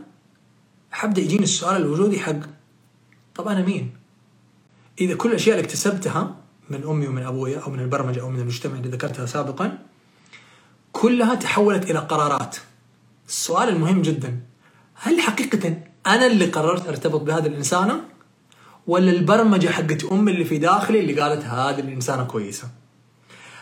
حبدأ يجيني السؤال الوجودي حق طب أنا مين؟ إذا كل الأشياء اللي اكتسبتها من أمي ومن أبويا أو من البرمجة أو من المجتمع اللي ذكرتها سابقا كلها تحولت إلى قرارات. السؤال المهم جدا هل حقيقه أنا اللي قررت أرتبط بهذه الإنسانة؟ ولا البرمجة حقت أمي اللي في داخلي اللي قالت هذه الإنسانة كويسة؟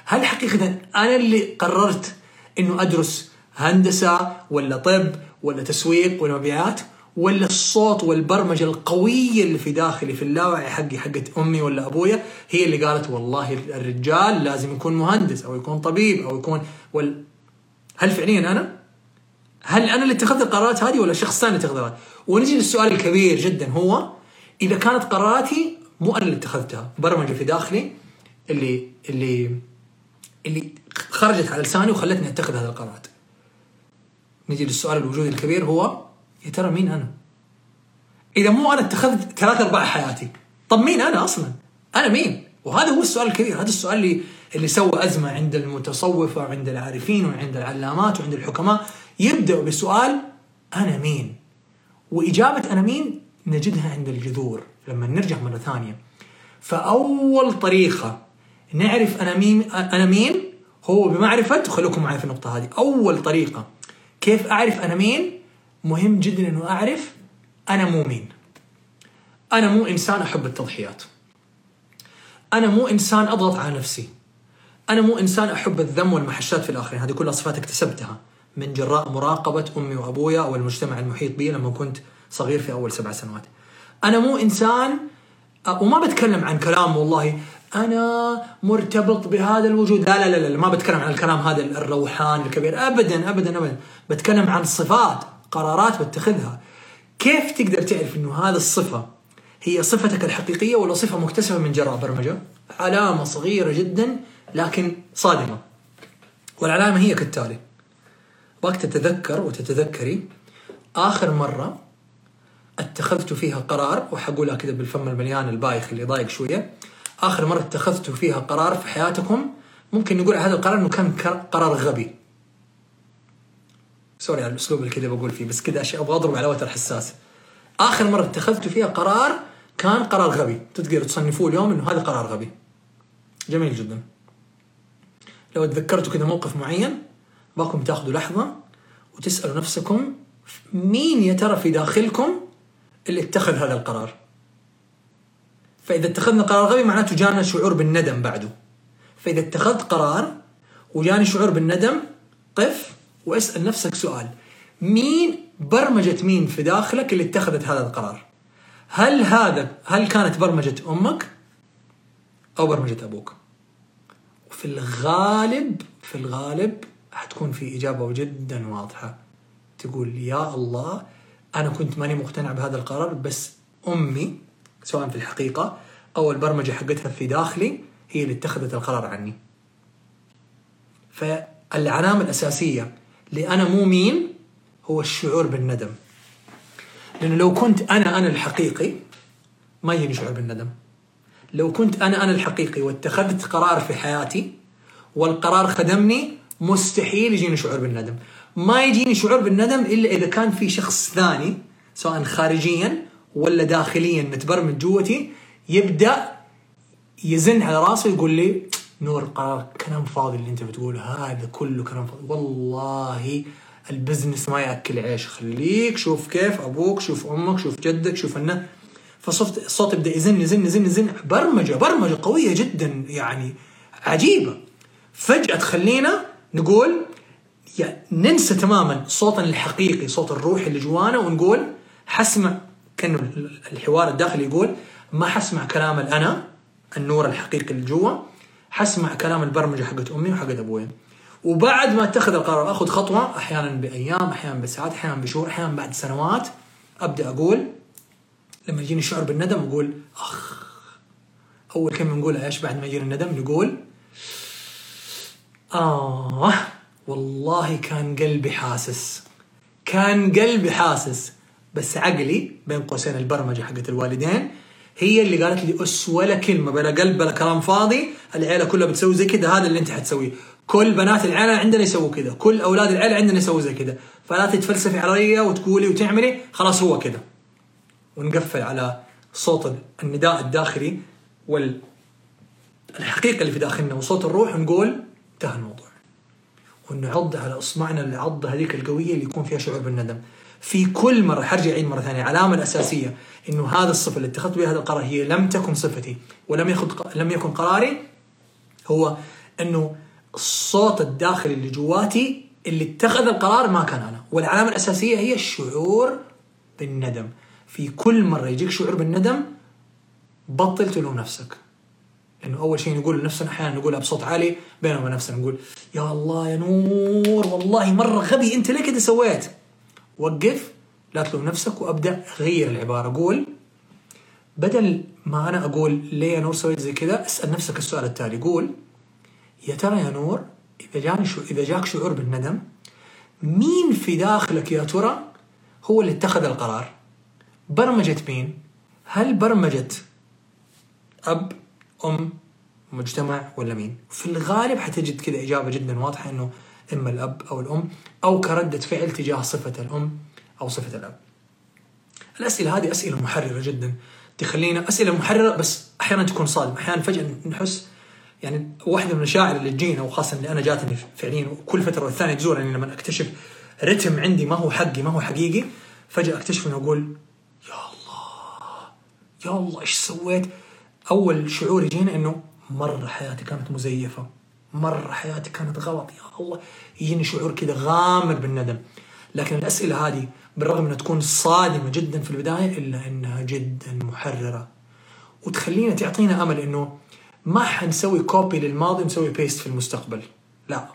هل حقيقة أنا اللي قررت إنه أدرس هندسة ولا طب ولا تسويق ولا مبيعات ولا الصوت والبرمجة القوية اللي في داخلي في اللاوعي حقي حقت أمي ولا أبويا هي اللي قالت والله الرجال لازم يكون مهندس أو يكون طبيب أو يكون وال... هل فعليا أنا؟ هل أنا اللي اتخذت القرارات هذه ولا شخص ثاني اتخذ القرارات؟ ونجي للسؤال الكبير جدا هو إذا كانت قراراتي مو أنا اللي اتخذتها برمجة في داخلي اللي اللي اللي خرجت على لساني وخلتني أتخذ هذه القرارات. نجي للسؤال الوجودي الكبير هو يا ترى مين أنا؟ إذا مو أنا اتخذت ثلاث أرباع حياتي طب مين أنا أصلا؟ أنا مين؟ وهذا هو السؤال الكبير هذا السؤال اللي اللي سوى أزمة عند المتصوفة وعند العارفين وعند العلامات وعند الحكماء يبداوا بسؤال أنا مين؟ وإجابة أنا مين نجدها عند الجذور لما نرجع مرة ثانية. فأول طريقة نعرف أنا مين أنا مين هو بمعرفة خلوكم معي في النقطة هذه. أول طريقة كيف أعرف أنا مين؟ مهم جدا إنه أعرف أنا مو مين. أنا مو إنسان أحب التضحيات. أنا مو إنسان أضغط على نفسي. أنا مو إنسان أحب الذم والمحشات في الآخرين. هذه كلها صفات اكتسبتها من جراء مراقبة أمي وأبويا أو المجتمع المحيط بي لما كنت صغير في أول سبع سنوات. أنا مو إنسان وما بتكلم عن كلام والله. أنا مرتبط بهذا الوجود. لا لا لا, لا ما بتكلم عن الكلام هذا الروحان الكبير. ابدا ابدا ابدا. بتكلم عن صفات قرارات بتخذها كيف تقدر تعرف إنه هذه الصفة هي صفتك الحقيقية ولا صفة مكتسبة من جراء برمجة؟ علامة صغيرة جدا لكن صادمة. والعلامة هي كالتالي. باك تتذكر وتتذكري آخر مرة اتخذت فيها قرار وحقولها كذا بالفم المليان البايخ اللي ضايق شوية. آخر مرة اتخذت فيها قرار في حياتكم ممكن نقول هذا القرار إنه كان قرار غبي. سوري على الأسلوب اللي كذا بقول فيه بس كذا أبغى أضرب على وتر حساس. آخر مرة اتخذت فيها قرار كان قرار غبي. تقدروا تصنفوه اليوم إنه هذا قرار غبي. جميل جدا. لو تذكرتوا كذا موقف معين باكم تاخذوا لحظة وتسألوا نفسكم مين يا ترى في داخلكم اللي اتخذ هذا القرار. فإذا اتخذنا قرار غبي معناته جانا شعور بالندم بعده. فإذا اتخذت قرار وجاني شعور بالندم قف واسأل نفسك سؤال. مين برمجة مين في داخلك اللي اتخذت هذا القرار؟ هل هذا هل كانت برمجة أمك أو برمجة أبوك؟ وفي الغالب في الغالب حتكون في إجابة جدا واضحة. تقول يا الله أنا كنت ماني مقتنع بهذا القرار بس أمي سواء في الحقيقة أو البرمجة حقتها في داخلي هي اللي اتخذت القرار عني. فالعلامه الأساسية لأنا مو مين هو الشعور بالندم. لأنه لو كنت أنا أنا الحقيقي ما يجيني شعور بالندم. لو كنت أنا أنا الحقيقي واتخذت قرار في حياتي والقرار خدمني مستحيل يجيني شعور بالندم. ما يجيني شعور بالندم إلا إذا كان في شخص ثاني سواء خارجيا ولا داخليا متبرمج جوتي يبدأ يزن على راسه يقول لي نور قرار كلام فاضي اللي أنت بتقوله هذا كله كلام فاضي. والله ال business ما يأكل عيش. خليك شوف كيف أبوك شوف أمك شوف جدك شوف أنه. فصوت الصوت يبدأ يزن يزن يزن يزن. برمجة برمجة قوية جدا يعني عجيبة. فجأة تخلينا نقول يعني ننسى تماما صوتنا الحقيقي صوت الروح اللي جوانا ونقول حسمع كأنه الحوار الداخلي يقول ما حسمع كلام الأنا النور الحقيقي اللي جوا حسمع كلام البرمجة حقت أمي وحقت أبوي. وبعد ما اتخذ القرار أخذ خطوة أحيانا بأيام أحيانا بساعات أحيانا بشهور أحيانا بعد سنوات أبدأ أقول لما يجيني شعور بالندم أقول أخ. أول كلمة نقولها إيش بعد ما يجينا الندم؟ نقول آه. والله كان قلبي حاسس. كان قلبي حاسس. بس عقلي بين قوسين البرمجة حقت الوالدين هي اللي قالت لي اس ولا كلمة. بلا قلب بلا كلام فاضي. العيلة كلها بتسوي زي كذا هذا اللي انت حتسويه. كل بنات العيلة عندنا يسووا كذا كل أولاد العيلة عندنا يسووا زي كذا فلا تتفلسفي علي وتقولي وتعملي. خلاص هو كذا ونقفل على صوت النداء الداخلي وال الحقيقة اللي في داخلنا وصوت الروح ونقول انتهى الموضوع. ونعض على اصبعنا العضه هذيك القوية اللي يكون فيها شعور بالندم. في كل مرة حرجع اعيد مرة ثانية العلامه الأساسية إنه هذا الصفة اللي اتخذت بها هذا القرار هي لم تكن صفتي ولم يكن لم يكن قراري هو إنه الصوت الداخلي اللي جواتي اللي اتخذ القرار ما كان أنا. والعلامة الأساسية هي الشعور بالندم. في كل مرة يجيك شعور بالندم بطل تلوم نفسك. لأنه أول شيء نقول لنفسنا أحيانا نقولها بصوت عالي بينما نفسنا نقول يا الله يا نور والله مرة غبي أنت ليه كده سويت؟ وقف لا تلوم نفسك وأبدأ أغير العبارة. أقول بدل ما أنا أقول ليه يا نور سويت زي كذا أسأل نفسك السؤال التالي. قول يا ترى يا نور إذا جاني شو إذا جاك شعور بالندم مين في داخلك يا ترى هو اللي اتخذ القرار؟ برمجة مين؟ هل برمجة أب أم مجتمع ولا مين؟ في الغالب حتجد كذا إجابة جدا واضحة أنه إما الأب أو الأم أو كردة فعل تجاه صفة الأم أو صفة الأب. الأسئلة هذه أسئلة محررة جدا تخلينا أسئلة محررة بس أحيانا تكون صادمة. أحيانا فجأة نحس يعني واحدة من المشاعر اللي تجينا وخاصة اللي أنا جاتني فعليا وكل فترة والثانية تزورني يعني لما أكتشف رتم عندي ما هو حقي ما هو حقيقي فجأة أكتشف إنه أقول يا الله يا الله إيش سويت؟ أول شعور يجينا إنه مرة حياتي كانت مزيفة. مرة حياتي كانت غلط. يا الله يجيني شعور كذا غامر بالندم. لكن الأسئلة هذه بالرغم أنها تكون صادمة جدا في البداية إلا أنها جدا محررة. وتخلينا تعطينا أمل أنه ما حنسوي copy للماضي ونسوي paste في المستقبل. لا.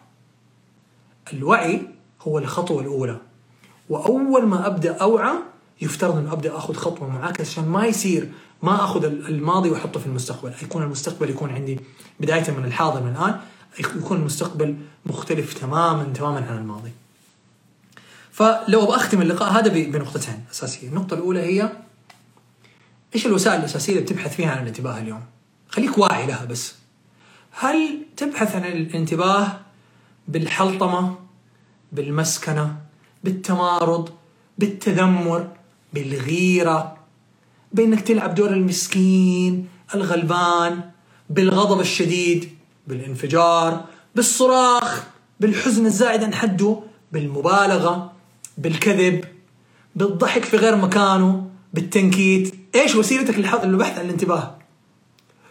الوعي هو الخطوة الأولى. وأول ما أبدأ أوعى يفترض أن أبدأ أخذ خطوة معاكسة عشان ما يصير ما أخذ الماضي وأحطه في المستقبل. يكون المستقبل يكون عندي بداية من الحاضر من الآن يكون المستقبل مختلف تماما تماما عن الماضي. فلو بأختم اللقاء هذا بنقطتين أساسية. النقطة الأولى هي إيش الوسائل الأساسية اللي بتبحث فيها عن الانتباه اليوم؟ خليك واعي لها بس. هل تبحث عن الانتباه بالحلطمة بالمسكنة بالتمارض بالتذمر بالغيرة؟ بأنك تلعب دور المسكين الغلبان بالغضب الشديد بالانفجار بالصراخ بالحزن الزائد عن حده بالمبالغة بالكذب بالضحك في غير مكانه بالتنكيت. إيش وسيلتك للبحث عن الانتباه؟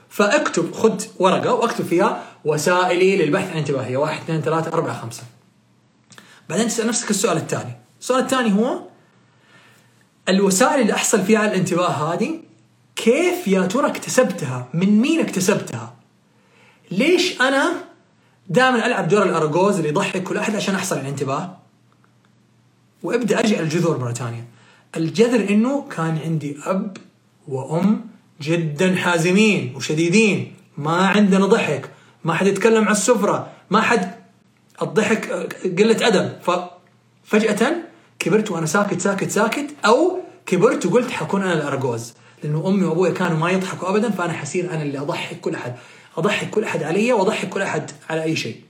فاكتب خذ ورقة واكتب فيها وسائلي للبحث عن الانتباه هي واحد اثنين ثلاثة أربعة خمسة. بعدين تسأل نفسك السؤال الثاني. السؤال الثاني هو الوسائل اللي أحصل فيها الانتباه هذه كيف يا ترى اكتسبتها؟ من مين اكتسبتها؟ ليش أنا دائما ألعب دور الأرجوز اللي يضحك كل أحد عشان أحصل الانتباه؟ وأبدأ أرجع الجذور مرة ثانية. الجذر إنه كان عندي أب وأم جدا حازمين وشديدين. ما عندنا ضحك. ما حد يتكلم على السفرة. ما حد الضحك قلة أدب. ففجأة كبرت وأنا ساكت ساكت ساكت أو كبرت وقلت حكون أنا الأرجوز. لأنه أمي وأبوي كانوا ما يضحكوا أبدا فأنا حصير أنا اللي أضحك كل أحد. أضحك كل أحد علي وأضحك كل أحد على أي شيء.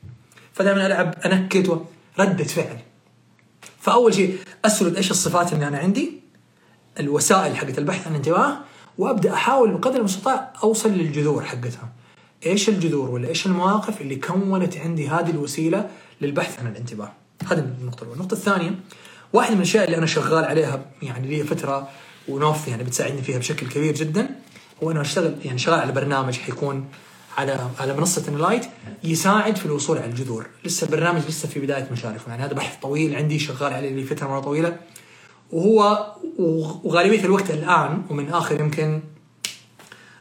فدائما ألعب أنكت ردة فعل. فأول شيء أسرد إيش الصفات اللي أنا عندي الوسائل حقت البحث عن الانتباه وأبدأ أحاول بقدر المستطاع أوصل للجذور حقتها. إيش الجذور ولا إيش المواقف اللي كونت عندي هذه الوسيلة للبحث عن الانتباه. هذه النقطة الأولى، النقطة الثانية واحدة من الأشياء اللي أنا شغال عليها يعني لي فترة ونوف يعني بتساعدني فيها بشكل كبير جدا هو أنه أشتغل يعني شغال على برنامج حيكون على على منصة انلايت يساعد في الوصول على الجذور، لسه البرنامج لسه في بداية مشاركه يعني هذا بحث طويل عندي شغال عليه لي فترة مرة طويلة. وهو وغالبية الوقت الآن ومن آخر يمكن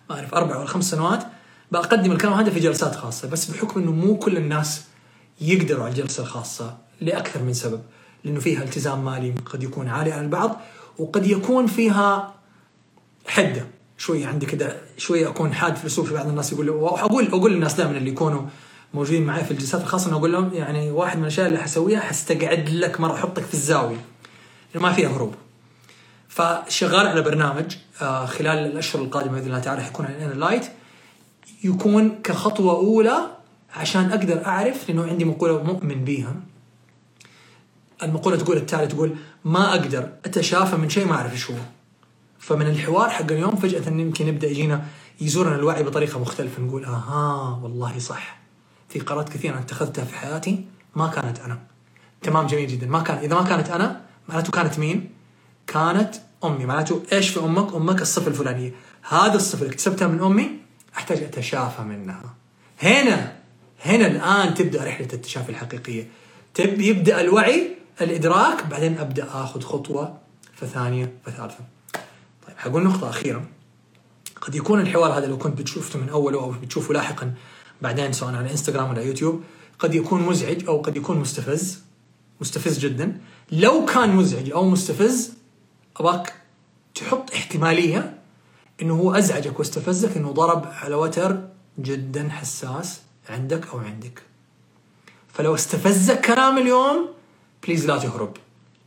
ما أعرف أربع ولا خمس سنوات بقدم الكلام هذا في جلسات خاصة بس بحكم إنه مو كل الناس يقدروا على الجلسة الخاصة لأكثر من سبب. لأنه فيها التزام مالي قد يكون عالي على البعض وقد يكون فيها حدة. شوية عندي كده شوية أكون حاد في الأسلوب في بعض الناس يقول وأقول أقول للناس دائما اللي يكونوا موجودين معي في الجلسات الخاصه أقول لهم يعني واحد من الأشياء اللي حسويها حستقعد لك مرة أحطك في الزاوية. ما فيها هروب. فشغال على برنامج آه، خلال الأشهر القادمة بإذن الله تعالى حيكون على لايت يكون كخطوة أولى عشان أقدر أعرف لأنه عندي مقولة مؤمن بيها. المقولة تقول التالي تقول ما أقدر أتشافى من شيء ما أعرف إيش هو. فمن الحوار حق اليوم فجأة يمكن يبدأ يجينا يزورنا الوعي بطريقة مختلفة نقول آها والله صح. في قرارات كثيرة اتخذتها في حياتي ما كانت أنا. تمام جميل جدا. ما كان إذا ما كانت أنا معناته كانت مين؟ كانت أمي. معناته إيش في أمك؟ أمك الصفة الفلانية. هذا الصفة اللي اكتسبتها من أمي أحتاج أتشافى منها. هنا هنا الآن تبدأ رحلة التشافي الحقيقية. تب يبدأ الوعي الإدراك بعدين أبدأ آخذ خطوة فثانية فثالثة. طيب حقول نقطة أخيرة. قد يكون الحوار هذا لو كنت بتشوفته من اوله أو بتشوفه لاحقا بعدين سواء على إنستغرام ولا يوتيوب قد يكون مزعج أو قد يكون مستفز. مستفز جدا. لو كان مزعج أو مستفز ابغاك تحط احتمالية إنه هو أزعجك واستفزك إنه ضرب على وتر جدا حساس عندك أو عندك. فلو استفزك كلام اليوم please لا تهرب.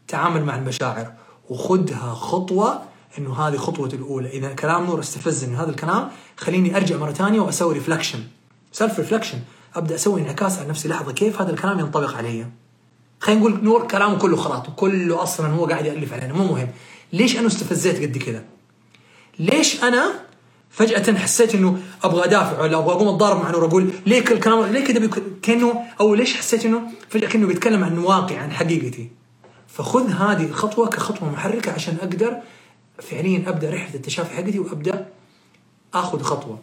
تعامل مع المشاعر وخذها خطوة إنه هذه خطوة الأولى. إذا كلام نور استفزني هذا الكلام خليني أرجع مرة ثانية وأسوي reflection self reflection أبدأ أسوي انعكاس على نفسي. لحظة كيف هذا الكلام ينطبق علي؟ خلينا نقول نور كلامه كله خلاط وكله أصلا هو قاعد يألف علينا. مو مهم. ليش أنا استفزيت قد كذا؟ ليش أنا فجأة حسيت إنه أبغى أدافع ولا أبغى أقوم أتضارب مع نور أقول ليه كل الكلام ليه كذا كانه أو ليش حسيت إنه فجأة كأنه بيتكلم عن واقع عن حقيقتي؟ فخذ هذه الخطوة كخطوة محركة عشان أقدر فعليا أبدأ رحلة التشافي حقتي وأبدأ آخذ خطوة.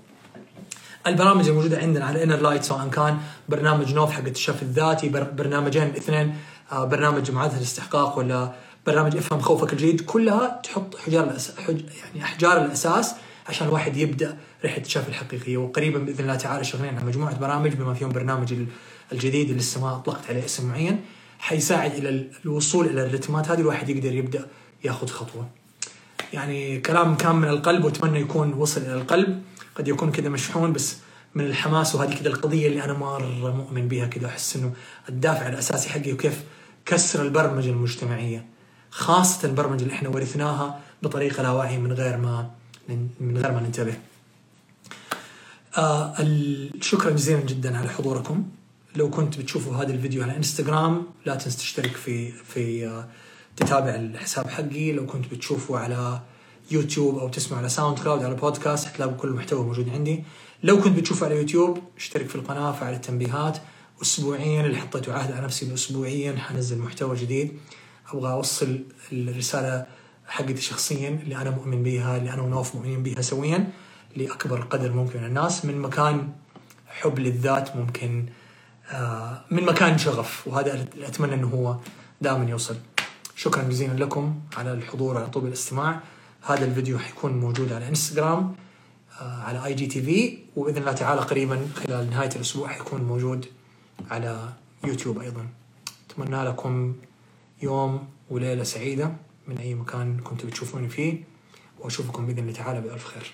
البرامج الموجوده عندنا على انر لايت سواء كان برنامج نوف حق التشافي الذاتي برنامجين اثنين آه، برنامج معادله الاستحقاق ولا برنامج افهم خوفك الجديد كلها تحط حجار الأس... حج... يعني أحجار الأساس عشان الواحد يبدأ رحلة التشافي الحقيقية. وقريبا بإذن الله تعالى شغالين على مجموعة برامج بما فيهم برنامج الجديد اللي لسه ما أطلقت عليه اسم معين حيساعد إلى الوصول إلى الرتمات هذه الواحد يقدر يبدأ ياخذ خطوة. يعني كلام كان من القلب وأتمنى يكون وصل إلى القلب. قد يكون كذا مشحون بس من الحماس وهذه كذا القضية اللي أنا مرة مؤمن بها كذا احس إنه الدافع الأساسي حقي وكيف كسر البرمجة المجتمعية. خاصة البرمجة اللي إحنا ورثناها بطريقة لا واعيه من غير ما من غير ما ننتبه. آه شكرا جزيلا جدا على حضوركم. لو كنت بتشوفوا هذا الفيديو على إنستغرام لا تنس تشترك في في آه، تتابع الحساب حقي. لو كنت بتشوفه على يوتيوب أو تسمع على SoundCloud على بودكاست حتلاقوا كل المحتوى موجود عندي. لو كنت بتشوفه على يوتيوب اشترك في القناة فعل التنبيهات. اسبوعيا اللي حطيته عهد على نفسي اسبوعيا حنزل محتوى جديد. أبغى أوصل الرسالة حقتي شخصيا اللي أنا مؤمن بها اللي أنا ونوف مؤمنين بها سويا لأكبر قدر ممكن من الناس. من مكان حب للذات ممكن آه، من مكان شغف وهذا اللي أتمنى إنه هو دائما يوصل. شكرا جزيلا لكم على الحضور على طول الاستماع. هذا الفيديو حيكون موجود على إنستغرام آه، على IGTV وبإذن الله تعالى قريبا خلال نهاية الأسبوع حيكون موجود على يوتيوب أيضا. أتمنى لكم يوم وليلة سعيدة. من أي مكان كنتوا بتشوفوني فيه وأشوفكم بإذن الله تعالى بألف خير.